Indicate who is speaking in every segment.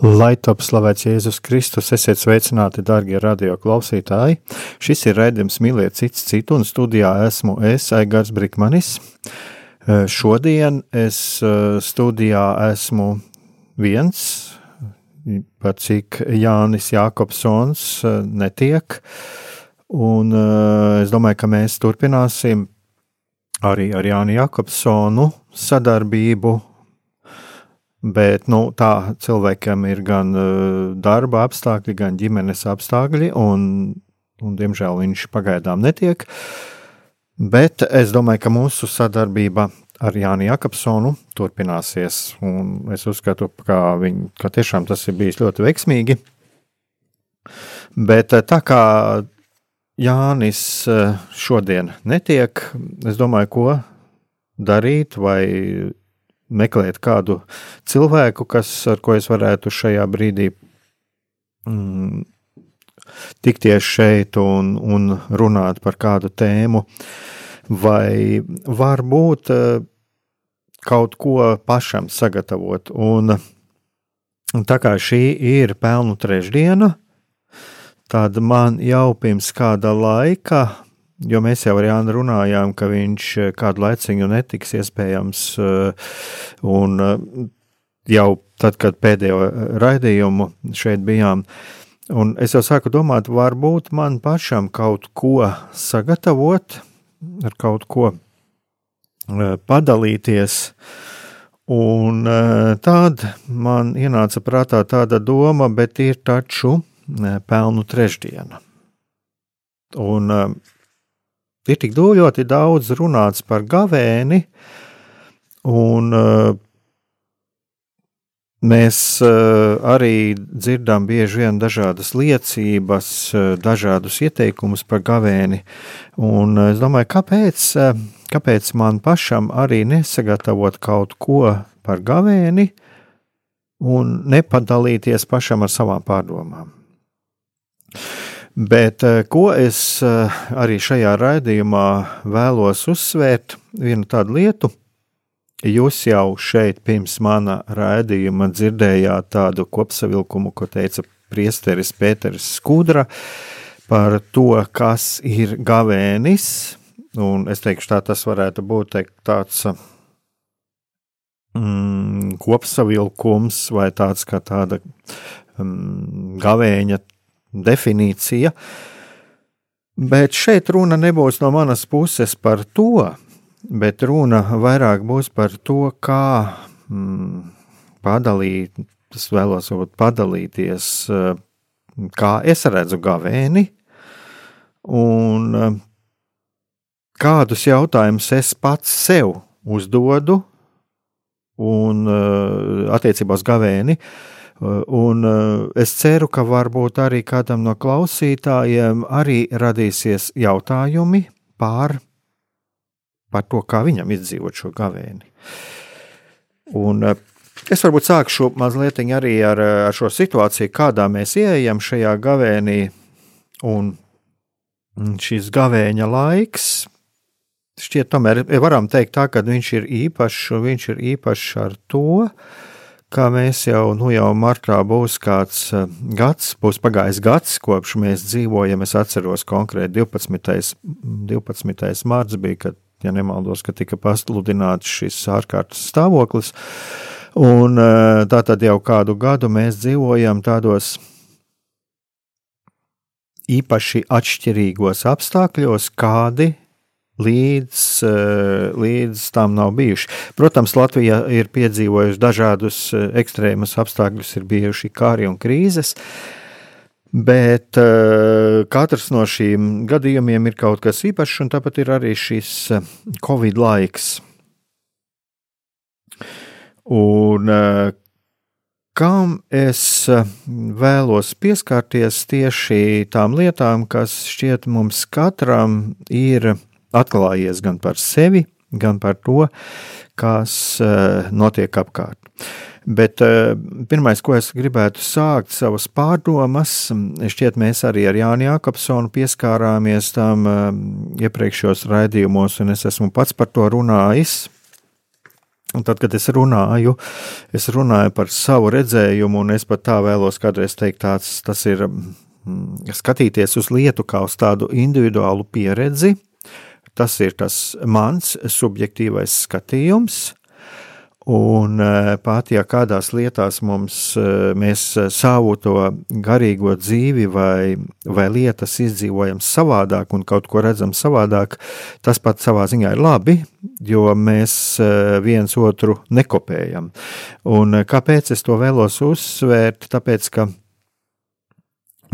Speaker 1: Lai top slavēts Jēzus Kristus, esiet sveicināti, darbie radio klausītāji. Šis ir raidījums Mīliet cits citu, un studijā esmu es, Aigars Brikmanis. Eh, šodien es eh, studijā esmu viens, par cik Jānis Jākopsons eh, netiek, un es domāju, ka mēs turpināsim arī ar Jāni Jākopsonu sadarbību Bet nu, tā cilvēkam ir gan uh, darba apstākļi, gan ģimenes apstākļi, un, un diemžēl viņš pagaidām netiek. Bet es domāju, ka mūsu sadarbība ar Jānu Jakobsonu turpināsies. Es uzskatu, ka, viņ, ka tiešām tas ir bijis ļoti veiksmīgi. Bet uh, tā kā Jānis uh, šodien netiek, es domāju, ko darīt, vai meklēt kādu cilvēku, kas, ar ko es varētu šajā brīdī mm, tikties šeit un, un runāt par kādu tēmu, vai varbūt eh, kaut ko pašam sagatavot. Un, un tā kā šī ir pelnu trešdiena, tad man jau pirms kāda laika Jo mēs jau ar Jānu runājām, ka viņš eh, kādu laiciņu netiks iespējams, eh, un eh, jau tad, kad pēdējo raidījumu šeit bijām, un es jau sāku domāt, varbūt man pašam kaut ko sagatavot, ar kaut ko padalīties. Un tad man ienāca prātā tāda doma, bet ir taču pelnu trešdiena. Un ir tik ļoti daudz runāts par gavēni, un uh, mēs uh, arī dzirdam bieži vien dažādas liecības, uh, dažādus ieteikumus par gavēni. Un es domāju, kāpēc, kāpēc man pašam arī nesagatavot kaut ko par gavēni un nepadalīties pašam ar savām pārdomām. Bet eh, ko es eh, arī šajā raidījumā vēlos uzsvērt, vienu tādu lietu. Jūs jau šeit pirms mana raidījuma dzirdējāt tādu kopsavilkumu, ko teica priesteris Pēteris Skudra par to, kas ir gavēnis. Un es teikšu, tā tas varētu būt teikt, tāds mm, kopsavilkums vai tāds kā tāda mm, gavēņa definīcija. Bet šeit runa nebūs no manas puses par to, bet runa vairāk būs par to, kā mm, padalīt, es vēlos padalīties, eh, kā es redzu gavēni un eh, kādus jautājumus es pats sev uzdodu un eh, attiecībā uz gavēni. Uh, Un eh, es ceru, ka varbūt arī kādam no klausītājiem arī radīsies jautājumi par, par to, kā viņam izdzīvot šo gavēni. Un eh, es varbūt sākšu mazliet arī ar, ar šo situāciju, kādā mēs ieejam šajā gavēnī. Un šis gavēņa laiks, šķiet, tomēr varam teikt tā, ka viņš ir īpašs, viņš ir īpašs ar to, ka kā mēs jau, nu jau martā būs kāds eh, gads, būs pagājis gads, kopš mēs dzīvojam. Es atceros konkrēti 12. 12. mārts bija, kad, ja nemaldos, ka tika pasludināts šis ārkārtas stāvoklis. Un eh, tā tad jau kādu gadu mēs dzīvojam tādos īpaši atšķirīgos apstākļos, kādi līdz, līdz tam nav bijuši. Protams, Latvija ir piedzīvojusi dažādus ekstrēmus apstākļus, ir bijuši kāri un krīzes. Bet uh, katrs no šīm gadījumiem ir kaut kas īpašs, un tāpat ir arī šis Covid laiks. Un uh, kam es eh, vēlos pieskarties tieši tām lietām, kas šķiet mums katram ir atklājies gan par sevi, gan par to, kas eh, notiek apkārt. Bet uh, pirmais, ko es gribētu sākt, savas pārdomas, šķiet, mēs arī ar Jānu Jākapsonu pieskārāmies tam uh, iepriekšējos raidījumos, un es esmu pats par to runājis. Un tad, kad es runāju, es runāju par savu redzējumu, un es pat tā vēlos kādreiz teikt, tāds, tas ir mm, skatīties uz lietu kā uz tādu individuālu pieredzi. Tas ir tas mans subjektīvais skatījums, Un eh, pat ja kādās lietās mums eh, mēs eh, savu to garīgo dzīvi vai, vai lietas izdzīvojam savādāk un kaut ko redzam savādāk, tas pat savā ziņā ir labi, jo mēs viens otru nekopējam. Un kāpēc es to vēlos uzsvērt? Tāpēc, ka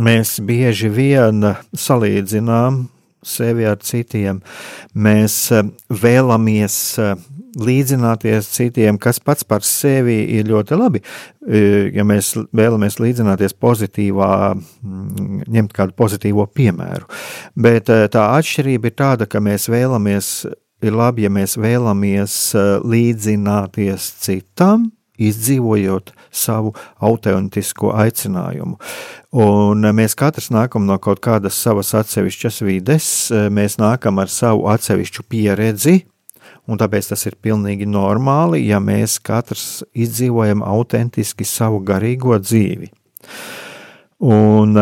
Speaker 1: mēs bieži vien salīdzinām sevi ar citiem. Mēs vēlamies līdzināties citiem, kas pats par sevi ir ļoti labi. E, ja mēs vēlamies līdzināties pozitīvā, mm, ņemt kādu pozitīvo piemēru. Bet tā atšķirība ir tāda, ka mēs vēlamies, ir labi, ja mēs vēlamies līdzināties citam, izdzīvojot savu autentisko aicinājumu. Un mēs katrs nākam no kaut kādas savas atsevišķas vides, mēs nākam ar savu atsevišķu pieredzi, un tāpēc tas ir pilnīgi normāli, ja mēs katrs izdzīvojam autentiski savu garīgo dzīvi. Un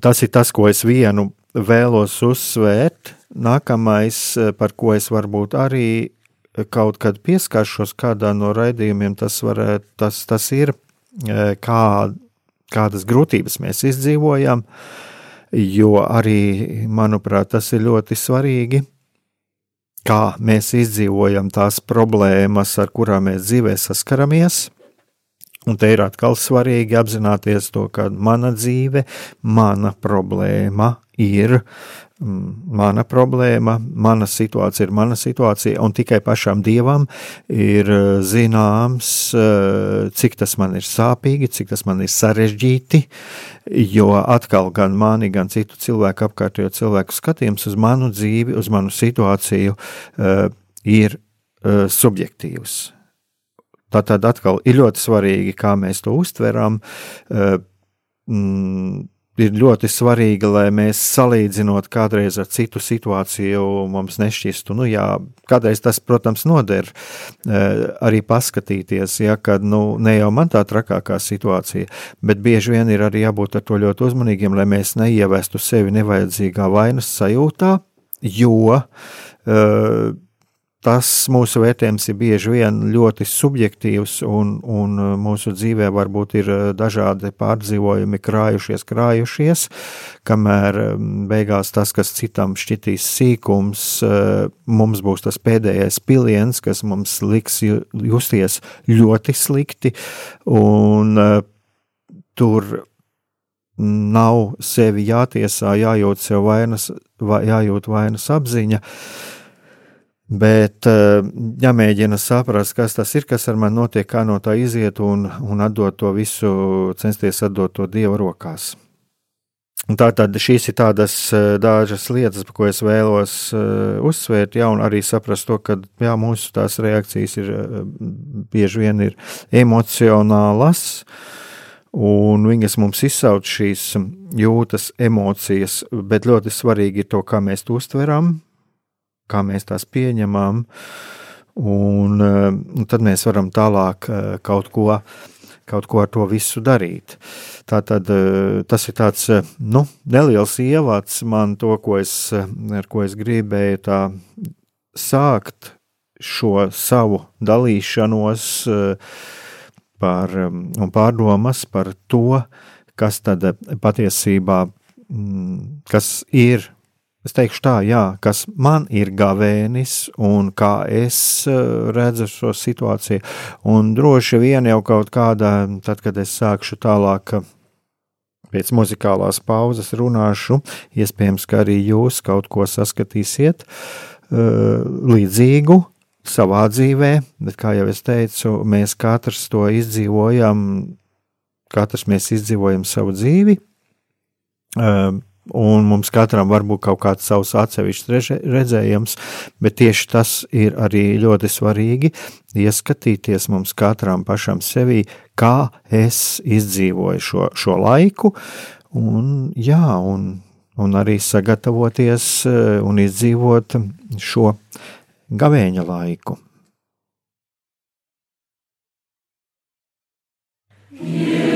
Speaker 1: tas ir tas, ko es vienu vēlos uzsvērt. Nākamais, par ko es varbūt arī kaut kad pieskaršos kādā no raidījumiem, tas, varētu, tas, tas ir, kā, kādas grūtības mēs izdzīvojam, jo arī, manuprāt, tas ir ļoti svarīgi kā mēs izdzīvojam tās problēmas, ar kurām mēs dzīvē saskaramies. Un te ir atkal svarīgi apzināties to, ka mana dzīve, mana problēma ir mana problēma, mana situācija ir mana situācija, un tikai pašam dievam ir eh, zināms, eh, cik tas man ir sāpīgi, cik tas man ir sarežģīti, jo atkal gan mani, gan citu cilvēku apkārtējo cilvēku skatījums uz manu dzīvi, uz manu situāciju uh, ir uh, subjektīvs. Tātad atkal ir ļoti svarīgi, kā mēs to uztveram. Uh, mm, ir ļoti svarīgi, lai mēs salīdzinot kādreiz ar citu situāciju, mums nešķistu, nu jā, kādreiz tas, protams, noder eh, arī paskatīties, ja, kad, nu, ne jau man tā trakākā situācija, bet bieži vien ir arī jābūt ar to ļoti uzmanīgiem, lai mēs neievestu sevi nevajadzīgā vainas sajūtā, jo uh, tas mūsu vērtējums ir bieži vien ļoti subjektīvs, un, un uh, mūsu dzīvē varbūt ir uh, dažādi pārdzīvojumi krājušies, krājušies, kamēr um, beigās tas, kas citam šķitīs sīkums, uh, mums būs tas pēdējais piliens, kas mums liks justies ļoti slikti, un tur nav sevi jātiesā, jājūt sev vainas, jājūt vainas apziņa. Uh, Bet eh, jāmēģina saprast, kas tas ir, kas ar mani notiek, kā no tā iziet un, un atdot to visu, censties atdot to Dieva rokās. Tātad šīs ir tādas eh, dažas lietas, ko es vēlos uh, uzsvērt, ja, un arī saprast to, ka jā, mūsu tās reakcijas ir bieži vien ir emocionālas, un viņas mums izsauc šīs jūtas, emocijas, bet ļoti svarīgi ir to, kā mēs to uztveram, kā mēs tās pieņemam, un, eh, un tad mēs varam tālāk eh, kaut ko, kaut ko ar to visu darīt. Tātad eh, tas ir tāds nu, neliels ievads man to, ko es, ar ko es gribēju tā sākt šo savu dalīšanos par, un pārdomas par to, kas tad patiesībā mm, kas ir Es teikšu tā, jā, kas man ir gavēnis un kā es eh, redzu šo situāciju. Un droši vien jau kaut kādā, tad, kad es sākšu tālāk eh, pēc muzikālās pauzes runāšu, iespējams, ka arī jūs kaut ko saskatīsiet eh, līdzīgu savā dzīvē, bet, kā jau es teicu, mēs katrs to izdzīvojam, katrs mēs izdzīvojam savu dzīvi un mums katram var būt kaut kāds savs atsevišķs redzējums, bet tieši tas ir arī ļoti svarīgi ieskatīties mums katram pašam sevī, kā es izdzīvoju šo, šo laiku, un, jā, un, un arī sagatavoties eh, un izdzīvot šo gavēņa laiku. Yeah.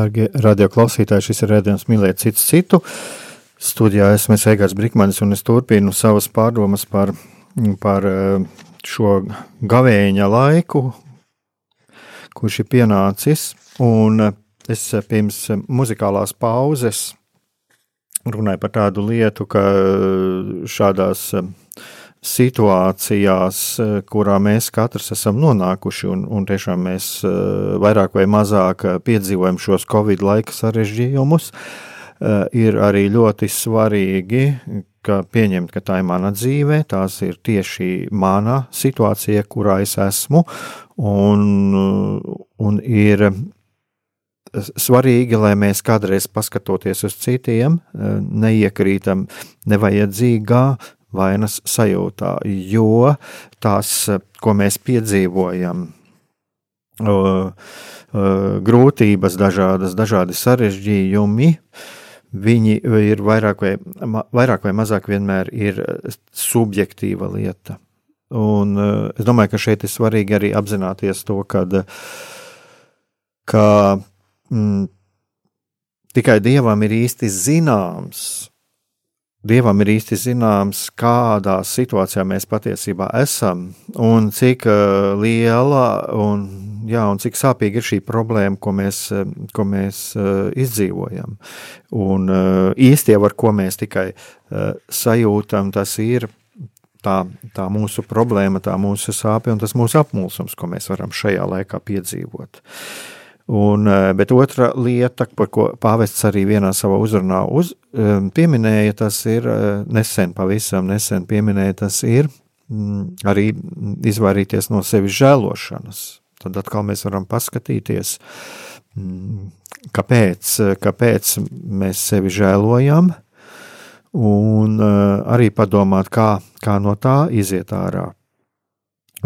Speaker 1: Dārgie radioklausītāji, šis ir redzējums mīlēt citu citu. Studijā esmu Egārs Brikmanis un es turpinu savas pārdomas par, par eh, šo gavēņa laiku, kurš ir pienācis. Un eh, es pirms muzikālās pauzes runāju par tādu lietu, ka šādās situācijās, eh, kurā mēs katrs esam nonākuši, un, un tiešām mēs eh, vairāk vai mazāk eh, piedzīvojam šos Covid laika sarežģījumus, ir arī ļoti svarīgi, ka pieņemt, ka tā ir mana dzīve, tās ir tieši mana situācija, kurā es esmu, un, un ir svarīgi, lai mēs kādreiz paskatoties uz citiem, neiekrītam nevajadzīgā vainas sajūtā, jo tās, ko mēs piedzīvojam, grūtības, dažādas, dažādi sarežģījumi, viņi ir vairāk vai, vairāk vai mazāk vienmēr ir subjektīva lieta. Un es domāju, ka šeit ir svarīgi arī apzināties to, kad, ka mm, tikai Dievam ir īsti zināms, Dievam ir īsti zināms, kādā situācijā mēs patiesībā esam, un cik uh, liela un, jā, un cik sāpīga ir šī problēma, ko mēs, ko mēs uh, izdzīvojam. Un uh, īsti jau ar ko mēs tikai sajūtam, tas ir tā, tā mūsu problēma, tā mūsu sāpe un tas mūsu apmulsums, ko mēs varam šajā laikā piedzīvot. Uh, Un, eh, bet otra lieta, par ko pāvests arī vienā savā uzrunā uz, eh, pieminēja, tas ir eh, nesen, pavisam nesen pieminēja, tas ir mm, arī izvairīties no sevis žēlošanas. Tad atkal mēs varam paskatīties, mm, kāpēc, kāpēc mēs sevi žēlojam, un arī padomāt, kā, kā no tā iziet ārā.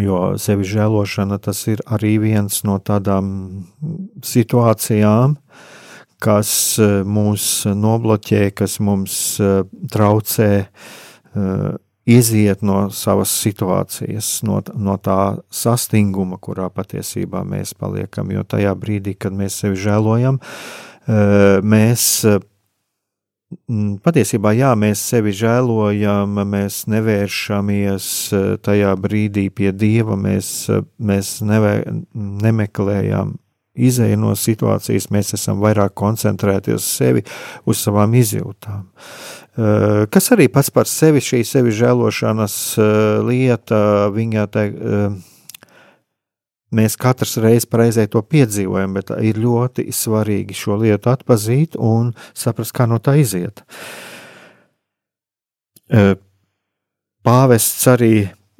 Speaker 1: Jo sevi žēlošana tas ir arī viens no tādām situācijām, kas e, mūs nobloķē, kas mums e, traucē e, iziet no savas situācijas, no, no tā sastinguma, kurā patiesībā mēs paliekam. Jo tajā brīdī, kad mēs sevi žēlojam, mēs patiesībā, jā, mēs sevi žēlojam, mēs nevēršamies eh, tajā brīdī pie Dieva, mēs, eh, mēs nevē, nemeklējam izēju no situācijas, mēs esam vairāk koncentrēti uz sevi, uz savām izjūtām. Eh, kas arī pats par sevi šī sevi žēlošanas lieta, viņa te Mēs katrs reiz reizē to piedzīvojam, bet ir ļoti svarīgi šo lietu atpazīt un saprast, kā no tā iziet. Pāvests arī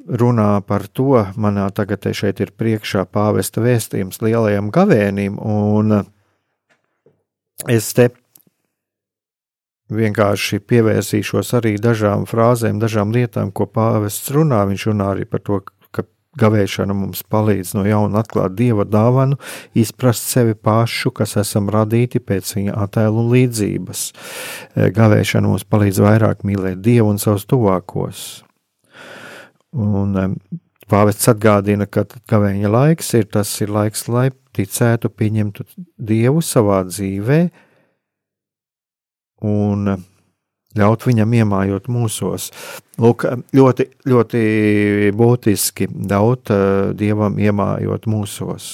Speaker 1: runā par to, manā tagad šeit ir priekšā pāvesta vēstījums lielajam gavēnim, un es te vienkārši pievērsīšos arī dažām frāzēm, dažām lietām, ko pāvests runā. Viņš runā arī par to, Gavēšana mums palīdz no jauna atklāt dieva dāvanu, izprast sevi pašu, kas esam radīti pēc viņa attēlu un līdzības. E, gavēšana mums palīdz vairāk mīlēt dievu un savus tuvākos. Un pāvests atgādina, ka gavēņa laiks ir tas ir laiks, lai ticētu, pieņemtu dievu savā dzīvē un ļaut viņam iemājot mūsos. Lūk, ļoti, ļoti būtiski ļaut uh, dievam iemājot mūsos.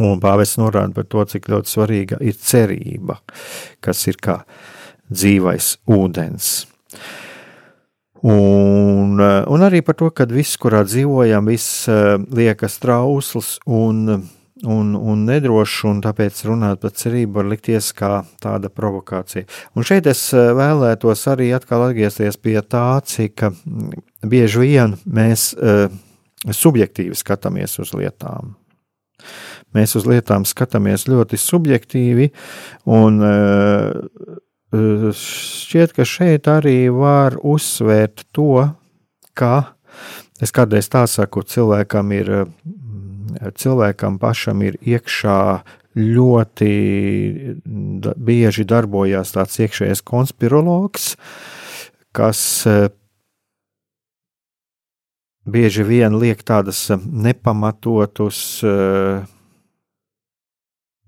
Speaker 1: Un pāvests norāda par to, cik ļoti svarīga ir cerība, kas ir kā dzīvais ūdens. Un, uh, un arī par to, ka viss, kurā dzīvojam, viss uh, liekas trausls un un, un nedrošs, un tāpēc runāt par cerību var likties kā tāda provokācija. Un šeit es eh, vēlētos arī atkal atgriezties pie tā, cik mm, bieži vien mēs uh, subjektīvi skatāmies uz lietām. Mēs uz lietām skatāmies ļoti subjektīvi, un uh, šķiet, ka šeit arī var uzsvērt to, ka es kādreiz tā saku, cilvēkam ir cilvēkam pašam ir iekšā ļoti bieži darbojas tāds iekšējais konspirologs, kas e, bieži vien liek tādas nepamatotus, e,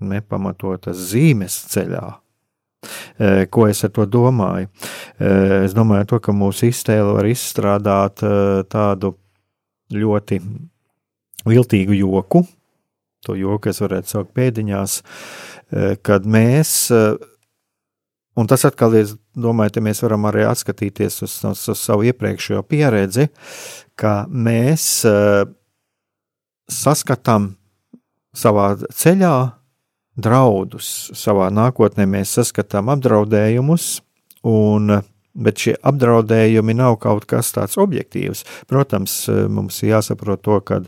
Speaker 1: nepamatotas zīmes ceļā. E, ko es ar to domāju? Es domāju, to, ka mūsu iztēle var izstrādāt tādu ļoti viltīgu joku. To joku es varētu saukt pēdiņās, eh, kad mēs, eh, un tas atkal ir, domāju, te mēs varam arī atskatīties uz, uz, uz savu iepriekšējo pieredzi, ka mēs eh, saskatām savā ceļā draudus, savā nākotnē mēs saskatām apdraudējumus, un Bet šie apdraudējumi nav kaut kas tāds objektīvs. Protams, mums ir jāsaprot to, ka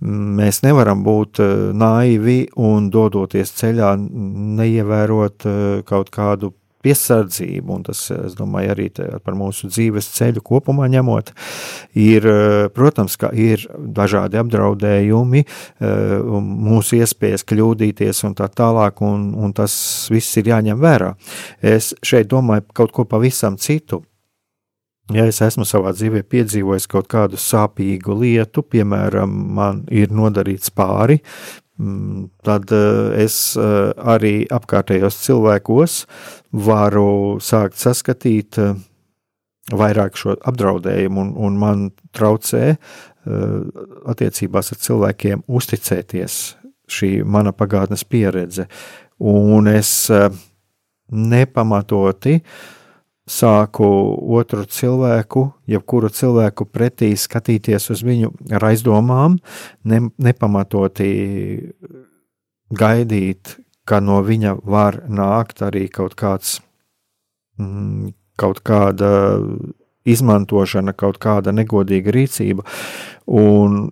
Speaker 1: mēs nevaram būt eh, naivi un dodoties ceļā, neievērot eh, kaut kādu piesardzību, un tas, es domāju, arī par mūsu dzīves ceļu kopumā ņemot, ir, protams, ka ir dažādi apdraudējumi, mūsu iespējas kļūdīties un tā tālāk, un, un tas viss ir jāņem vērā. Es šeit domāju kaut ko pavisam citu. Ja es esmu savā dzīvē piedzīvojis kaut kādu sāpīgu lietu, piemēram, man ir nodarīts pāri, tad es arī apkārtējos cilvēkos varu sākt saskatīt vairāk šo apdraudējumu, un, un man traucē attiecībās ar cilvēkiem uzticēties šī mana pagātnes pieredze. Un es nepamatoti sāku otru cilvēku, jebkuru cilvēku pretī skatīties uz viņu ar aizdomām, ne, nepamatoti gaidīt, ka no viņa var nākt arī kaut kāds, mm, kaut kāda izmantošana, kaut kāda negodīga rīcība. Un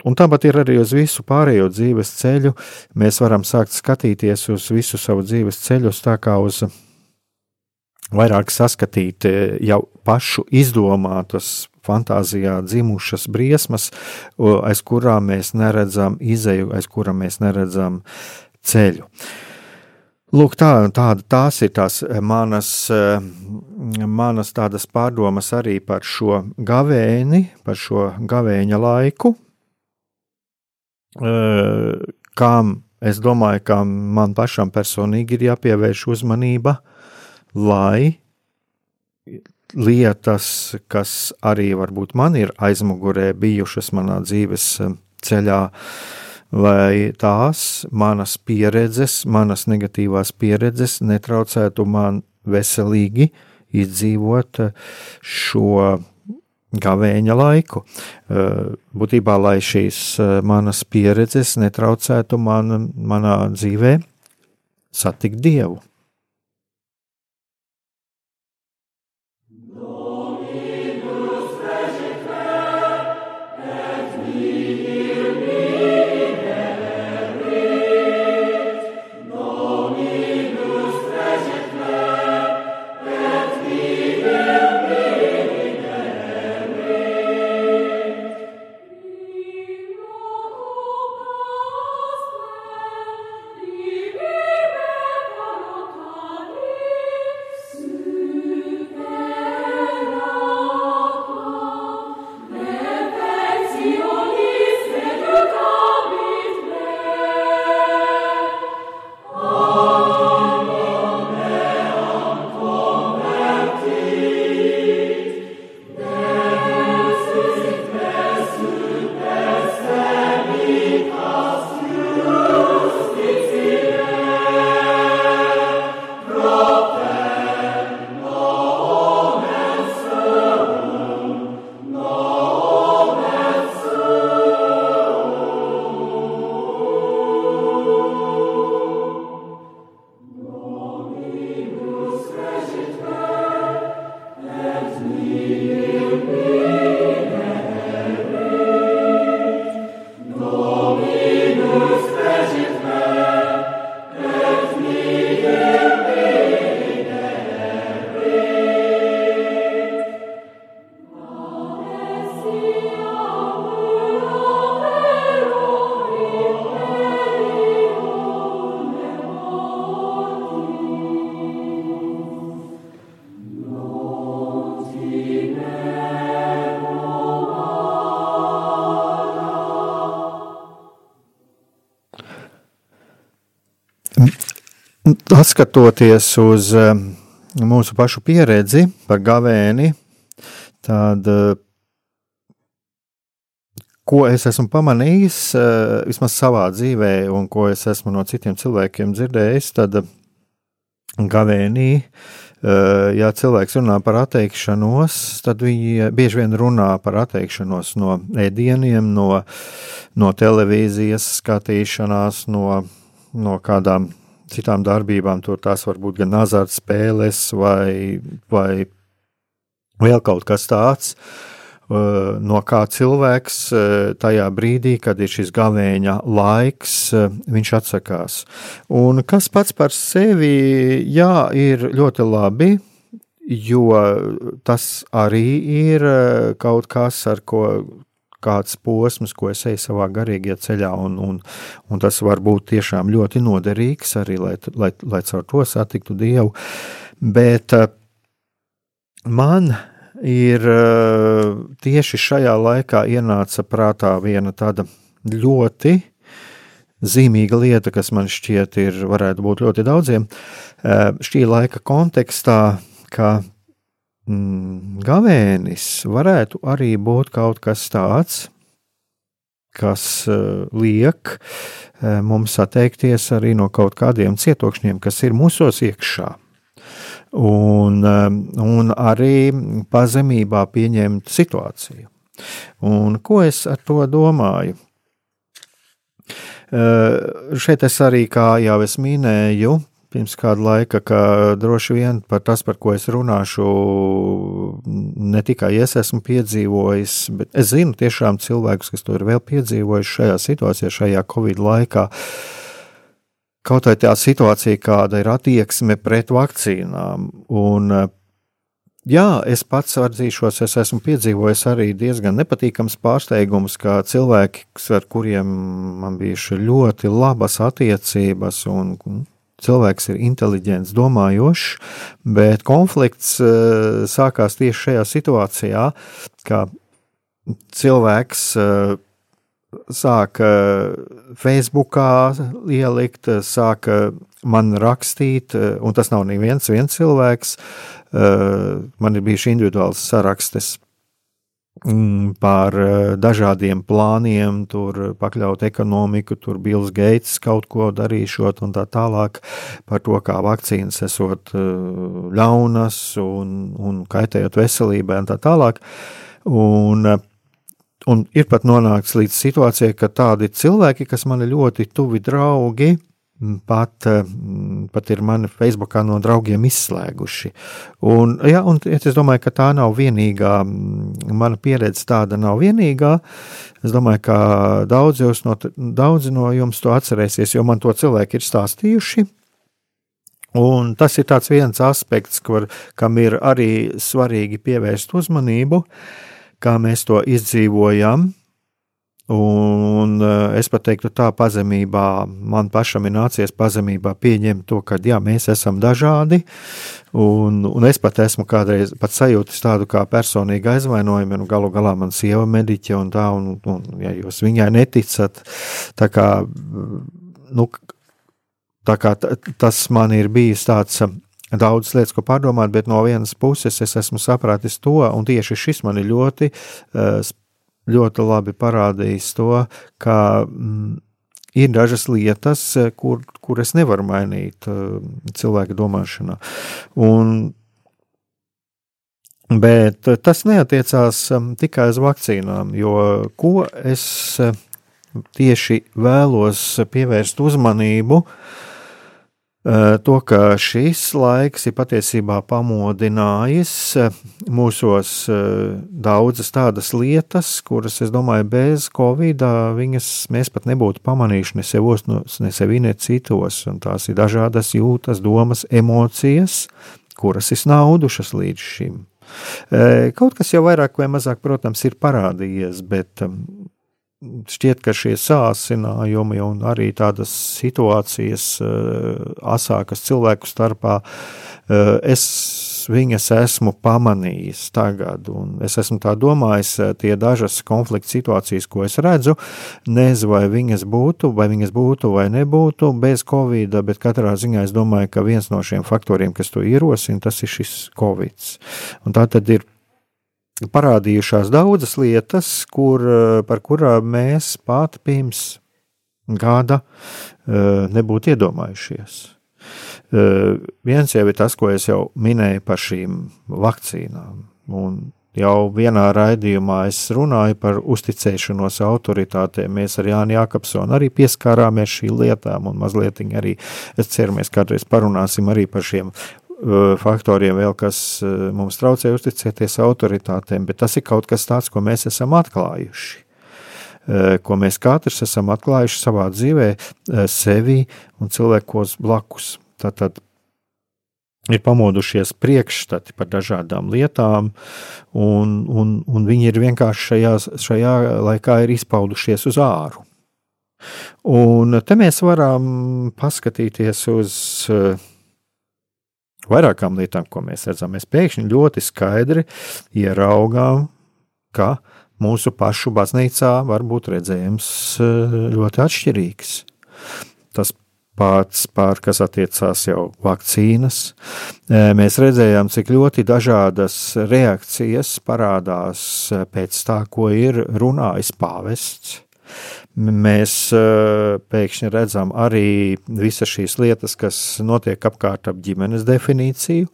Speaker 1: Un tāpat ir arī uz visu pārējo dzīves ceļu. Mēs varam sākt skatīties uz visu savu dzīves ceļu, tā kā uz vairāk saskatīt e, jau pašu izdomātas, fantāzijā dzimušas briesmas, aiz kurām mēs neredzam izēju, aiz kurām mēs neredzam ceļu. Lūk, tā, tāda, tās ir tās manas, e, manas tādas pārdomas arī par šo gavēni, par šo gavēņa laiku, kam es domāju, ka man pašam personīgi ir jāpievērš uzmanība, lai lietas, kas arī varbūt man ir aizmugurē bijušas manā dzīves ceļā, lai tās manas pieredzes, manas negatīvās pieredzes netraucētu man veselīgi izdzīvot šo gavēņa laiku. Eh, būtībā, lai šīs eh, manas pieredzes netraucētu man, manā dzīvē satikt Dievu. Amen. Atskatoties uz eh, mūsu pašu pieredzi par gavēni, tad eh, ko es esmu pamanījis, eh, vismaz savā dzīvē, un ko es esmu no citiem cilvēkiem dzirdējis, tad gavēnī, ja cilvēks runā par atteikšanos, tad viņi bieži vien runā par atteikšanos no ēdieniem, no, no televīzijas skatīšanās, no, no kādām citām darbībām. Tur tās var būt gan azartspēles vai, vai vēl kaut kas tāds. Uh, no kā cilvēks uh, tajā brīdī, kad ir šis gavēņa laiks, uh, viņš atsakās. Un kas pats par sevi, jā, ir ļoti labi, jo tas arī ir kaut kas, ar ko kāds posms, ko es eju savā garīgajā ceļā, un, un, un tas var būt tiešām ļoti noderīgs arī, lai, lai, lai caur to satiktu Dievu. Bet eh, man ir eh, tieši šajā laikā ienāca prātā viena tāda ļoti zīmīga lieta, kas man šķiet ir, varētu būt ļoti daudziem, šī laika kontekstā, ka gavēnis varētu arī būt kaut kas tāds, kas uh, liek uh, mums atteikties arī no kaut kādiem cietokšņiem, kas ir mūsos iekšā. Un, um, un arī pazemībā pieņemt situāciju. Un ko es ar to domāju? Šeit es arī, kā jau es minēju, pirms kāda laika, ka droši vien par tas, par ko es runāšu, ne tikai es esmu piedzīvojis, bet es zinu tiešām cilvēkus, kas to ir vēl piedzīvojuši šajā situācijā, šajā Covid laikā. Kaut vai tā situācija, kāda ir attieksme pret vakcīnām. Un, jā, es pats atzīšos, es esmu piedzīvojis arī diezgan nepatīkams pārsteigums, kā cilvēki, ar kuriem man bijuši ļoti labas attiecības un cilvēks ir inteliģents, domājošs, bet konflikts uh, sākās tieši šajā situācijā, ka cilvēks uh, sāka Facebookā ielikt, sāka man rakstīt, un tas nav neviens viens cilvēks. Man ir bijuši individuāls sarakstes par eh, dažādiem plāniem, tur pakļaut ekonomiku, tur Bills Gates kaut ko darīšot un tā tālāk par to, kā vakcīnas esot eh, ļaunas un, un kaitējot veselībai un tā tālāk. Un, eh, un ir pat nonāks līdz situācijai, ka tādi cilvēki, kas man ir ļoti tuvi draugi, pat, eh, pat ir mani Facebookā no draugiem izslēguši. Un, ja, un es domāju, ka tā nav vienīgā, mana pieredze tāda nav vienīgā. Es domāju, ka daudzi, no, daudzi no jums to atcerēsies, jo man to cilvēki ir stāstījuši. Un tas ir viens aspekts, kur, kam ir arī svarīgi pievērst uzmanību, kā mēs to izdzīvojam Un eh, es pat teiktu, tā pazemībā, man pašam ir nācies pazemībā pieņemt to, ka jā, mēs esam dažādi. Un, un es pat esmu kādreiz pat sajūtis tādu kā personīgu aizvainojumu, un galu galā man sieva mediķe un tā, un, un ja jūs viņai neticat, tā kā, nu, tā kā tas man ir bijis tāds daudz lietas, ko pārdomāt, bet no vienas puses es esmu sapratis to, un tieši šis man ir ļoti uh, ļoti labi parādījis to, ka mm, ir dažas lietas, eh, kur, kur es nevaru mainīt uh, cilvēka domāšanā. Un, bet tas neatiecās tikai uz vakcīnām, jo ko es tieši vēlos pievērst uzmanību uh, Eh, to, ka šis laiks ir patiesībā pamodinājis eh, mūsos eh, daudzas tādas lietas, kuras, es domāju, bez Covid viņas mēs pat nebūtu pamanījuši ne sevos, ne sevi, ne citos. Un tās ir dažādas jūtas, domas, emocijas, kuras ir naudušas līdz šim. Kaut kas jau vairāk vai mazāk, protams, ir parādījies, bet šķiet, ka šie sācinājumi un arī tādas situācijas uh, asākas cilvēku starpā, uh, es viņas esmu pamanījis tagad, un es esmu tā domājis, eh, tie dažas konflikta situācijas, ko es redzu, nezinu, vai viņas būtu, vai viņas būtu vai nebūtu bez covid, bet katrā ziņā es domāju, ka viens no šiem faktoriem, kas to ierosina, tas ir šis covid. Un tā tad ir parādījušās daudzas lietas, kur, eh, par kurām mēs pat pirms gada eh, nebūtu iedomājušies. Eh, viens jau ir tas, ko es jau minēju par šīm vakcīnām. Un jau vienā raidījumā es runāju par uzticēšanos autoritātēm. Mēs ar Jānu Jākapsonu arī pieskārāmies šīm lietām, un mazliet arī es ceru, mēs kādreiz parunāsim arī par šiem faktoriem, vēl, kas mums traucē uzticēties autoritātēm, bet tas ir kaut kas tāds, ko mēs esam atklājuši. Ko mēs katrs esam atklājuši savā dzīvē, sevi un cilvēkos blakus. Tātad ir pamodušies priekšstati par dažādām lietām, un, un, un viņi ir vienkārši šajā, šajā laikā izpaudušies uz āru. Un te mēs varam paskatīties uz uh, vairākām lietām, ko mēs redzam. Mēs pēkšņi ļoti skaidri ieraugām, ka mūsu pašu baznīcā var būt redzējums eh, ļoti atšķirīgs. Tas pats par, kas attiecās jau vakcīnas. Mēs redzējām, cik ļoti dažādas reakcijas parādās pēc tā, ko ir runājis pāvests. Mēs pēkšņi redzam arī visas šīs lietas, kas notiek apkārt ap ģimenes definīciju,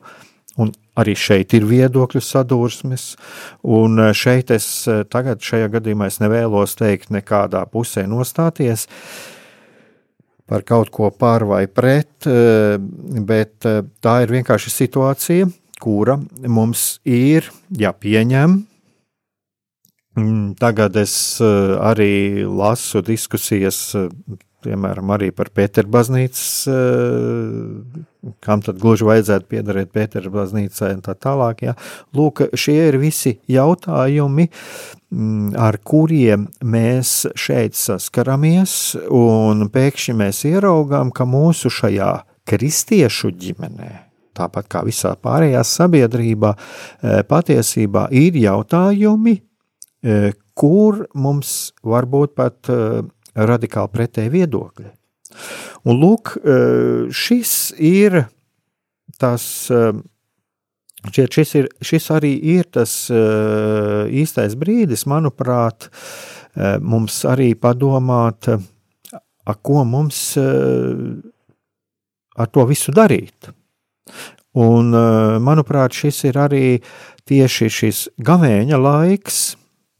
Speaker 1: un arī šeit ir viedokļu sadursmes, un šeit es tagad šajā gadījumā nevēlos teikt nekādā pusē nostāties, par kaut ko pār vai pret, eh, bet eh, tā ir vienkārši situācija, kura mums ir jāpieņem. Mm, tagad es eh, arī lasu diskusijas piemēram, arī par Pētera baznīcas, eh, kam tad gluži vajadzētu piederēt Pētera baznīcai un tā tālāk. Jā. Lūk, šie ir visi jautājumi, mm, ar kuriem mēs šeit saskaramies, un pēkšņi mēs ieraugām, ka mūsu šajā kristiešu ģimenē, tāpat kā visā pārējā sabiedrībā, eh, patiesībā ir jautājumi, eh, kur mums varbūt pat radikāli pretēji viedokļi. Un lūk, e, šis ir tas, e, šis, ir, šis arī ir tas īstais brīdis, manuprāt, mums arī padomāt, ko mums ar to visu darīt. Un, manuprāt, šis ir arī tieši šis gavēņa laiks,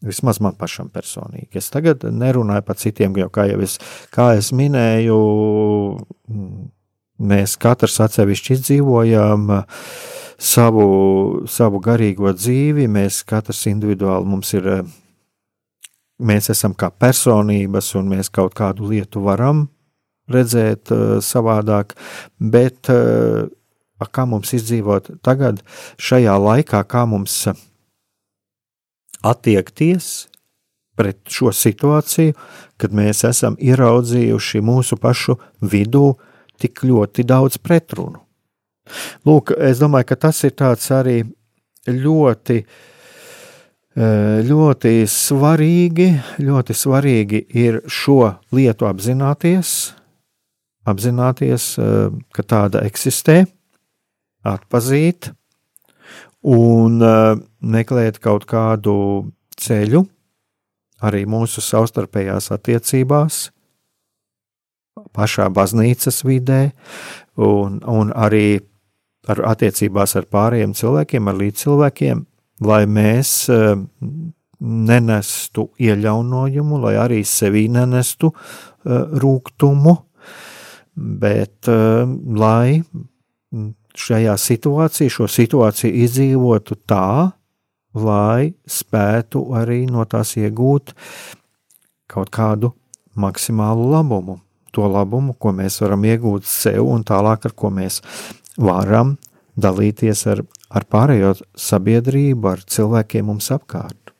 Speaker 1: Vismaz man pašam personīgi. Es tagad nerunāju par citiem, jo, kā jau es, kā es minēju, mēs katrs atsevišķi izdzīvojam savu, savu garīgo dzīvi, mēs katrs individuāli mums ir, mēs esam kā personības un mēs kaut kādu lietu varam redzēt savādāk, bet kā mums izdzīvot tagad šajā laikā, kā mums attiekties pret šo situāciju, kad mēs esam ieraudzījuši mūsu pašu vidū tik ļoti daudz pretrunu. Lūk, es domāju, ka tas ir tāds arī ļoti, eh, ļoti svarīgi, ļoti svarīgi ir šo lietu apzināties, apzināties, eh, ka tāda eksistē, atpazīt, un uh, meklēt kaut kādu ceļu arī mūsu savstarpējās attiecībās, pašā baznīcas vidē, un, un arī ar attiecībās ar pārējiem cilvēkiem, ar līdzcilvēkiem, lai mēs uh, nenestu ieļaunojumu, lai arī sevī nenestu uh, rūkumu, bet uh, lai šajā situācijā, šo situāciju izdzīvotu tā, lai spētu arī no tās iegūt kaut kādu maksimālu labumu. To labumu, ko mēs varam iegūt sev, un tālāk, ar ko mēs varam dalīties ar, ar pārējo sabiedrību, ar cilvēkiem mums apkārt.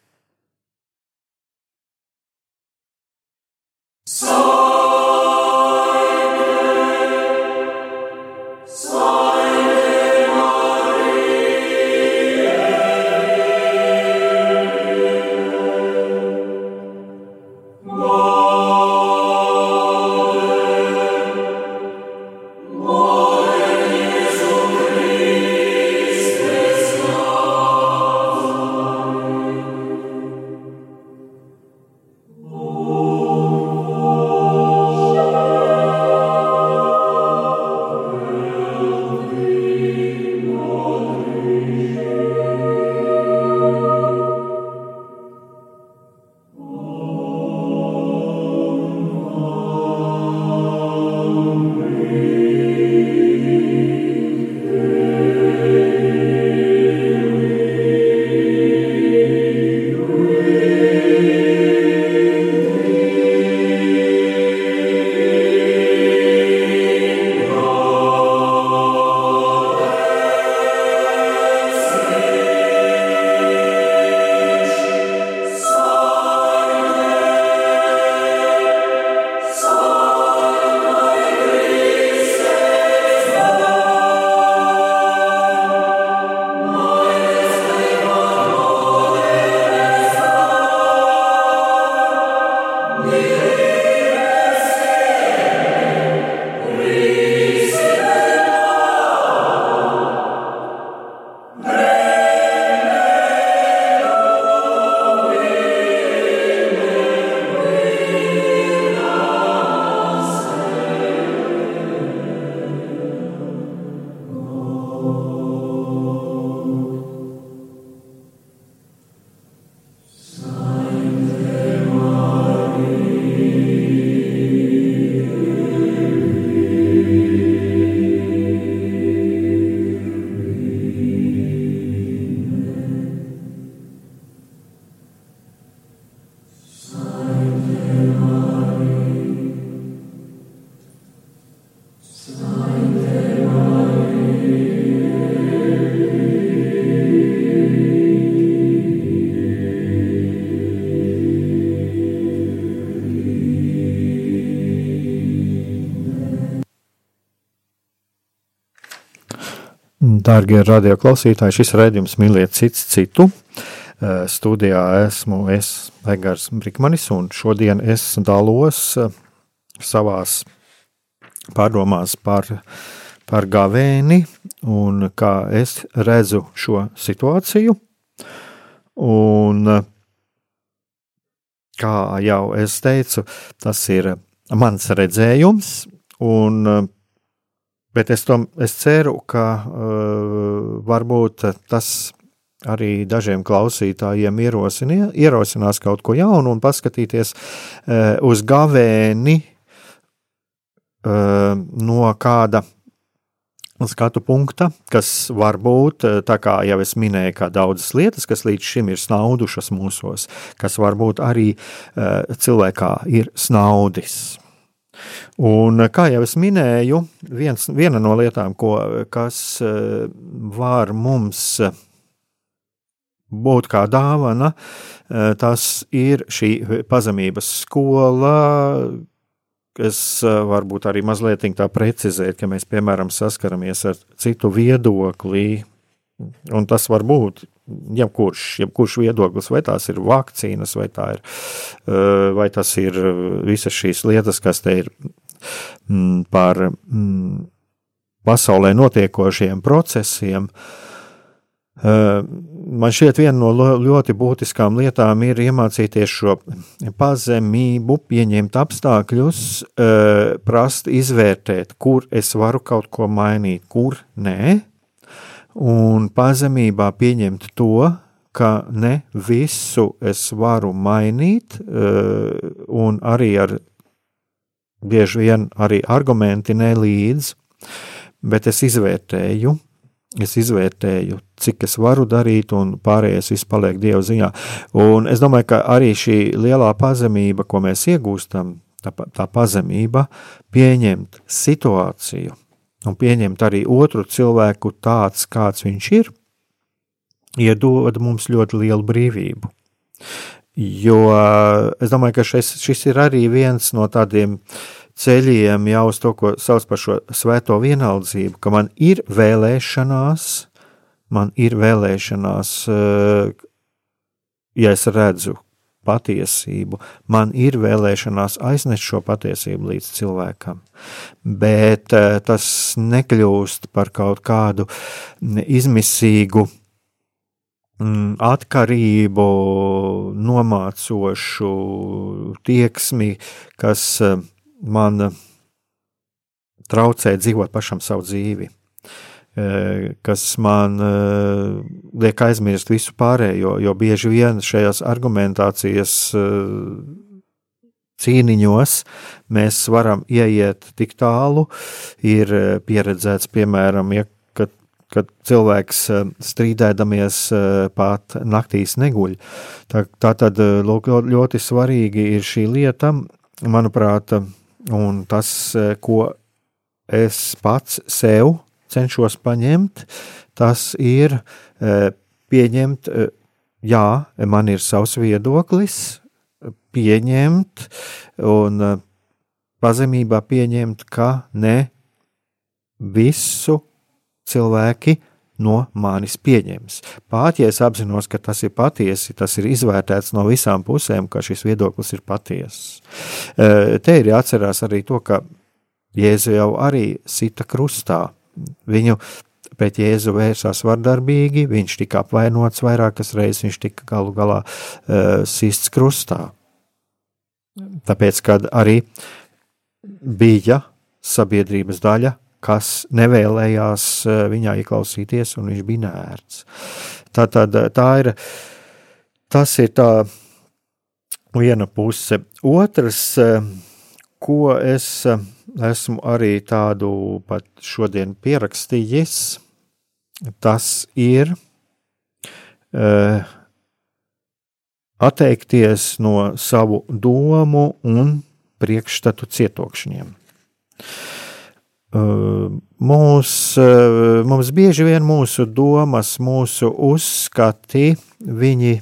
Speaker 1: Dārgie radioklausītāji, šis raidījums mīliet cits citu. Eh, studijā esmu es, Egars Brikmanis, un šodien es dalos eh, savās pārdomās par, par gavēni un kā es redzu šo situāciju. Un, eh, kā jau es teicu, tas ir mans redzējums, un Bet es, tom, es ceru, ka uh, varbūt tas arī dažiem klausītājiem ierosinās kaut ko jaunu un paskatīties uh, uz gavēni uh, no kāda skatu punkta, kas var būt, tā kā jau es minēju, kā daudzas lietas, kas līdz šim ir snaudušas mūsos, kas varbūt arī cilvēkā ir snaudis. Un, kā jau es minēju, viens, viena no lietām, ko, kas eh, var mums būt kā dāvana, eh, tas ir šī pazemības skola. Es eh, varbūt arī mazliet tā precizēt, ka mēs, piemēram, saskaramies ar citu viedokli, un tas var būt jebkurš, jebkurš viedoklis, vai tās ir vakcīnas, vai, tā ir, vai tas ir visas šīs lietas, kas te ir Mm, par mm, pasaulē notiekošiem procesiem. Eh, man šķiet, viena no ļoti būtiskām lietām ir iemācīties šo pazemību, pieņemt apstākļus, eh, prast, izvērtēt, kur es varu kaut ko mainīt, kur nē, un pazemībā pieņemt to, ka ne visu es varu mainīt, eh, un arī ar bieži vien arī argumenti nelīdz, bet es izvērtēju, es izvērtēju, cik es varu darīt, un pārējais viss paliek Dieva ziņā. Un es domāju, ka arī šī lielā pazemība, ko mēs iegūstam, tā, tā pazemība, pieņemt situāciju un pieņemt arī otru cilvēku tāds, kāds viņš ir, iedod mums ļoti lielu brīvību. Jo es domāju, ka šis, šis ir arī viens no tādiem ceļiem jau uz to, ko sauc par šo svēto vienaldzību, ka man ir vēlēšanās, man ir vēlēšanās, eh, ja es redzu patiesību, man ir vēlēšanās aiznest šo patiesību līdz cilvēkam, bet eh, tas nekļūst par kaut kādu izmisīgu Mm, atkarību, nomācošu tieksmi, kas eh, man traucē dzīvot pašam savu dzīvi, kas man eh, liek aizmirst visu pārējo, jo bieži vien šajās argumentācijas cīniņos mēs varam ieiet tik tālu, ir pieredzēts, piemēram, ja kad cilvēks eh, strīdēdamies eh, pat naktīs neguļ. Tā, tā tad eh, lūk, ļoti svarīgi ir šī lieta, manuprāt, un tas, ko es pats sev cenšos paņemt, tas ir pieņemt, jā, man ir savs viedoklis, pieņemt un pazemībā pieņemt, ka ne visu cilvēki no manis pieņems. Pat ja es apzinos, ka tas ir patiesi, tas ir izvērtēts no visām pusēm, ka šis viedoklis ir patiesis. E, te ir jāatcerās arī to, ka Jēzu jau arī sita krustā. Viņu pēc Jēzu vērsās vardarbīgi, viņš tika apvainots vairākas reizes, viņš tika galu galā uh, sists krustā. Tāpēc, kad arī bija sabiedrības daļa, kas nevēlējās eh, viņā ieklausīties, un viņš bija nērts. Tā, tā, tā ir, tas ir tā viena puse. Otrs, eh, ko es eh, esmu arī tādu pat šodien pierakstījis, tas ir atteikties no savu domu un priekšstatu cietokšņiem. Mūs, mums bieži vien mūsu domas, mūsu uzskati, viņi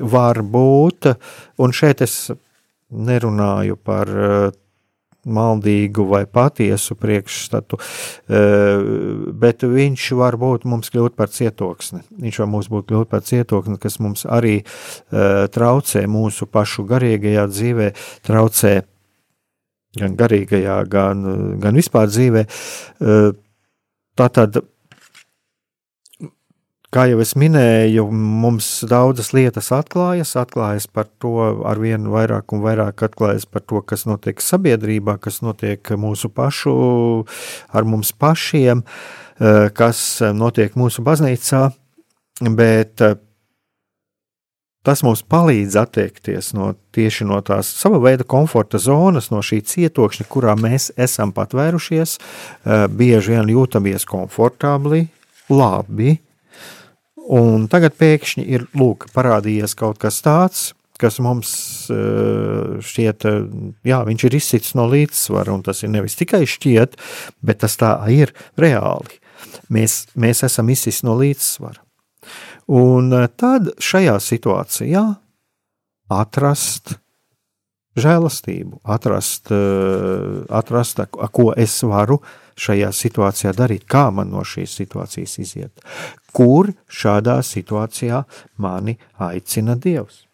Speaker 1: var būt, un šeit es nerunāju par maldīgu vai patiesu priekšstatu, eh, bet viņš var būt mums kļūt par cietoksni. Viņš var mums būt kļūt par cietoksni, kas mums arī eh, traucē mūsu pašu garīgajā dzīvē, traucē gan garīgajā, gan, gan vispār dzīvē. Eh, tātad Kā jau es minēju, mums daudzas lietas atklājas, atklājas par to ar vien vairāk un vairāk atklājas par to, kas notiek sabiedrībā, kas notiek mūsu pašu, ar mums pašiem, eh, kas notiek mūsu baznīcā, bet eh, tas mums palīdz attiekties no tieši no tās sava veida komforta zonas, no šī cietokšņa, kurā mēs esam patvērušies, eh, bieži vien jūtamies komfortabli, labi, Un tagad pēkšņi ir lūk, parādījies kaut kas tāds, kas mums eh, šķiet, eh, jā, viņš ir izsits no līdzsvara, un tas ir nevis tikai šķiet, bet tas tā ir reāli. Mēs, mēs esam izsits no līdzsvara. Un eh, tad šajā situācijā atrast žēlastību, atrast, atrast ko es varu šajā situācijā darīt, kā man no šīs situācijas iziet, kur šādā situācijā mani aicina Dievs.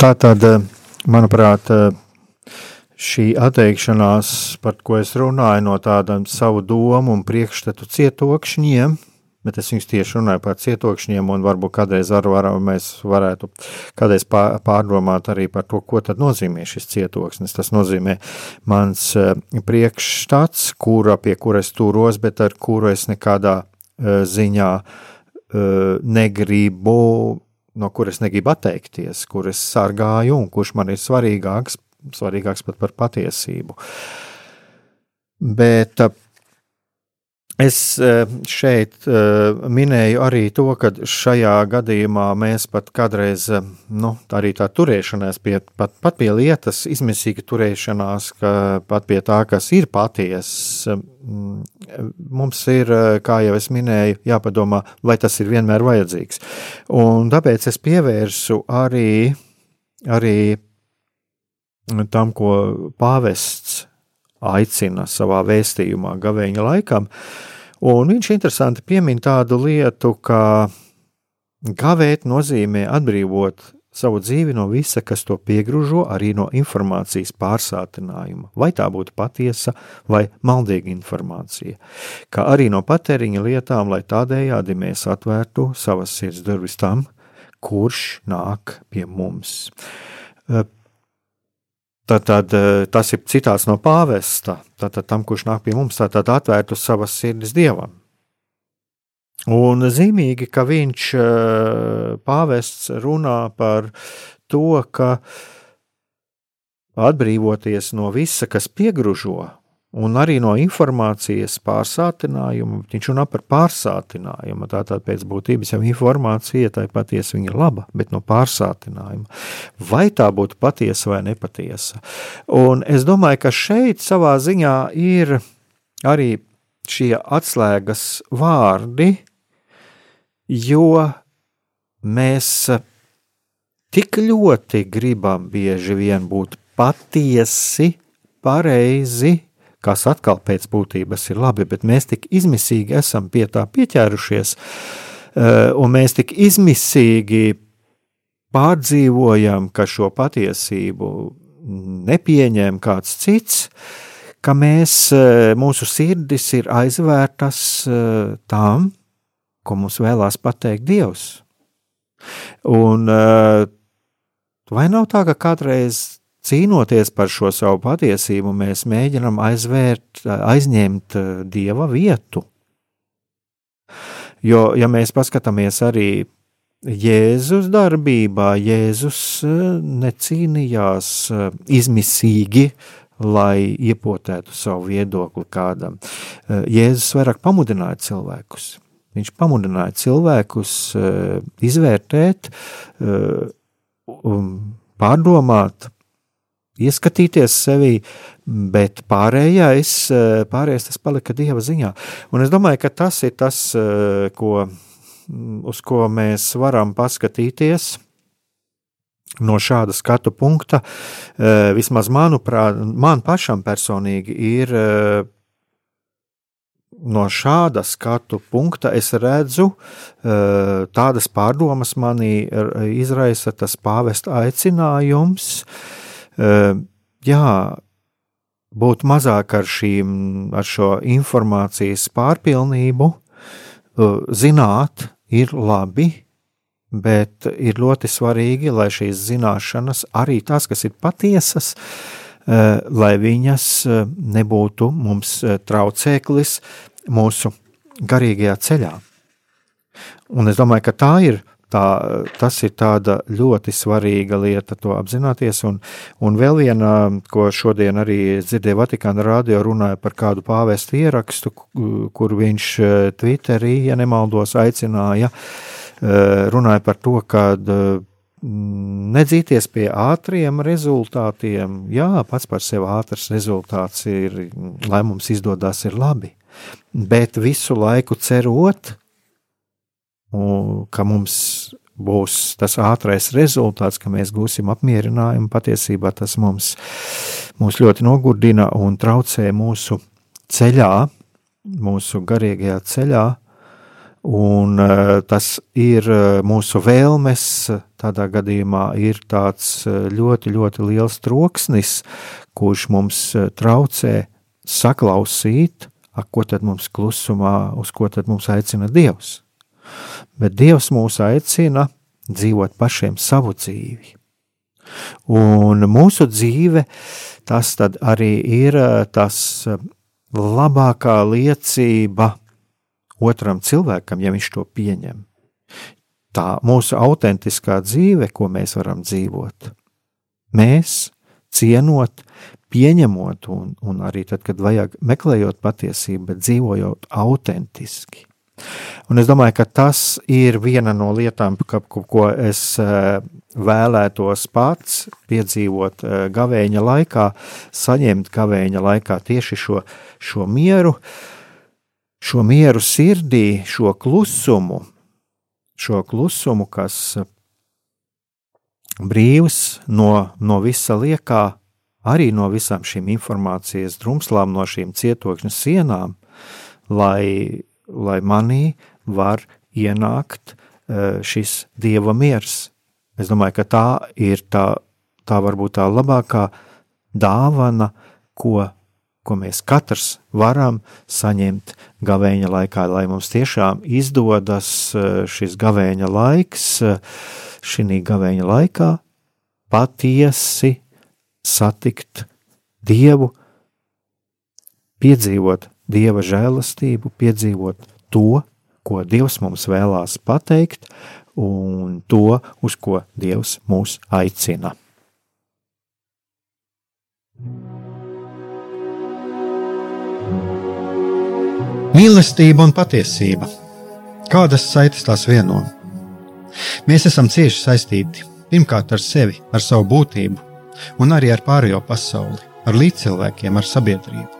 Speaker 1: Tā tad, eh, manuprāt, eh, šī atteikšanās, par ko es runāju, no tādām savu domu un priekšstatu cietokšņiem, bet es viņus tieši runāju par cietokšņiem, un varbūt kādreiz var, var, mēs varētu kādreiz pārdomāt arī par to, ko tad nozīmē šis cietoksnis. Tas nozīmē mans eh, priekšstats, kura, pie kura es turos, bet ar kuru es nekādā ziņā negribu no kuras negribu atteikties, kuras sargāju un kurš man ir svarīgāks, svarīgāks pat par patiesību. Bet es uh, šeit uh, minēju arī to, ka šajā gadījumā mēs pat kādreiz, nu, arī tā turēšanās pie, pat, pat pie lietas, izmisīga turēšanās, ka pat pie tā, kas ir patiesa, mums ir, kā jau es minēju, jāpadomā, vai tas ir vienmēr vajadzīgs. Un tāpēc es pievērsu arī, arī tam, ko pāvests aicina savā vēstījumā gavēņa laikam. Un viņš interesanti piemin tādu lietu, ka Gavēt nozīmē atbrīvot savu dzīvi no visa, kas to piegružo, arī no informācijas pārsātinājuma, vai tā būtu patiesa vai maldīga informācija, kā arī no patēriņa lietām, lai tādējādi mēs atvērtu savas sirds durvis tam, kurš nāk pie mums. Tātad tas ir citāts no pāvesta, tātad tam, kurš nāk pie mums, tātad atvērtu savas sirdis dievam. Un zīmīgi, ka viņš eh, pāvests runā par to, ka atbrīvoties no visa, kas piegružo, un arī no informācijas pārsātinājuma, viņš runā par pārsātinājumu. Tātad pēc būtības jau informācija tai patiesi ir laba, bet no pārsātinājuma. Vai tā būtu patiesa vai nepatiesa? Un es domāju, ka šeit savā ziņā ir arī šie atslēgas vārdi, jo mēs tik ļoti gribam bieži vien būt patiesi, pareizi, kas atkal pēc būtības ir labi, bet mēs tik izmisīgi esam pie tā pieķērušies, eh, un mēs tik izmisīgi pārdzīvojam, ka šo patiesību nepieņem kāds cits, ka mēs, eh, mūsu sirdis ir aizvērtas eh, tām, ko mums vēlās pateikt Dievs. Un vai nav tā, ka kādreiz cīnoties par šo savu patiesību, mēs mēģinam aizvērt, aizņemt eh, Dieva vietu? Jo, ja mēs paskatāmies arī Jēzus darbībā, Jēzus eh, necīnījās izmisīgi, lai iepotētu savu viedokli kādam. Jēzus vairāk pamudināja cilvēkus. Viņš pamudināja cilvēkus izvērtēt, pārdomāt, ieskatīties sevī, bet pārējais, uh, pārējais tas palika Dieva ziņā. Un es domāju, ka tas ir tas, ko, uz ko mēs varam paskatīties no šāda skatu punkta, vismaz manuprāt, man pašam personīgi ir no šāda skatu punkta es redzu, eh, tādas pārdomas manī izraisa tas pāvesta aicinājums. Eh, jā, būt mazāk ar, šīm, ar šo informācijas pārpilnību, eh, zināt, ir labi, bet ir ļoti svarīgi, lai šīs zināšanas, arī tās, kas ir patiesas, lai viņas nebūtu mums traucēklis mūsu garīgajā ceļā. Un es domāju, ka tā ir. Tā, tas ir ļoti svarīga lieta, to apzināties. Un, un vēl viena, ko šodien arī dzirdēju Vatikāna radio, runāja par kādu pāvestu ierakstu, kur viņš eh, Twitterī, ja nemaldos, aicināja, eh, runāja par to, ka eh, nedzīties pie ātriem rezultātiem. Jā, pats par sevi ātrs rezultāts ir, lai mums izdodas, ir labi bet visu laiku cerot, ka mums būs tas ātrais rezultāts, ka mēs gūsim apmierinājumu. Patiesībā tas mums, mums ļoti nogurdina un traucē mūsu ceļā, mūsu garīgajā ceļā. Un uh, tas ir uh, mūsu vēlmes, tādā gadījumā ir tāds uh, ļoti, ļoti liels troksnis, kurš mums traucē saklausīt ko tad mums klusumā, uz ko tad mums aicina Dievs? Bet Dievs mūs aicina dzīvot pašiem savu dzīvi. Un mūsu dzīve, tas arī ir eh, tas eh, labākā liecība otram cilvēkam, ja viņš to pieņem. Tā mūsu autentiskā dzīve, ko mēs varam dzīvot. Mēs cienot, pieņemot, un, un arī tad, kad vajag meklējot patiesību, bet dzīvojot autentiski. Un es domāju, ka tas ir viena no lietām, ka, ko es eh, vēlētos pats piedzīvot eh, gavēņa laikā, saņemt gavēņa laikā tieši šo, šo mieru, šo mieru sirdī, šo klusumu, šo klusumu, kas brīvs no, no visa liekā, arī no visām šīm informācijas drumslām, no šīm cietokšņa sienām, lai, lai manī var ienākt
Speaker 2: šis dieva miers. Es domāju, ka tā ir tā, tā varbūt tā labākā dāvana, ko, ko mēs katrs varam saņemt gavēņa laikā, lai mums tiešām izdodas šis gavēņa laiks, šī gavēņa laikā patiesi satikt Dievu, piedzīvot Dieva žēlastību, piedzīvot to, ko Dievs mums vēlās pateikt, un to, uz ko Dievs mūs aicina.
Speaker 1: Mīlestība un patiesība. Kādas saites tās vieno? Mēs esam cieši saistīti pirmkārt ar sevi, ar savu būtību, un arī ar pārējo pasauli, ar līdzcilvēkiem, ar sabiedrību.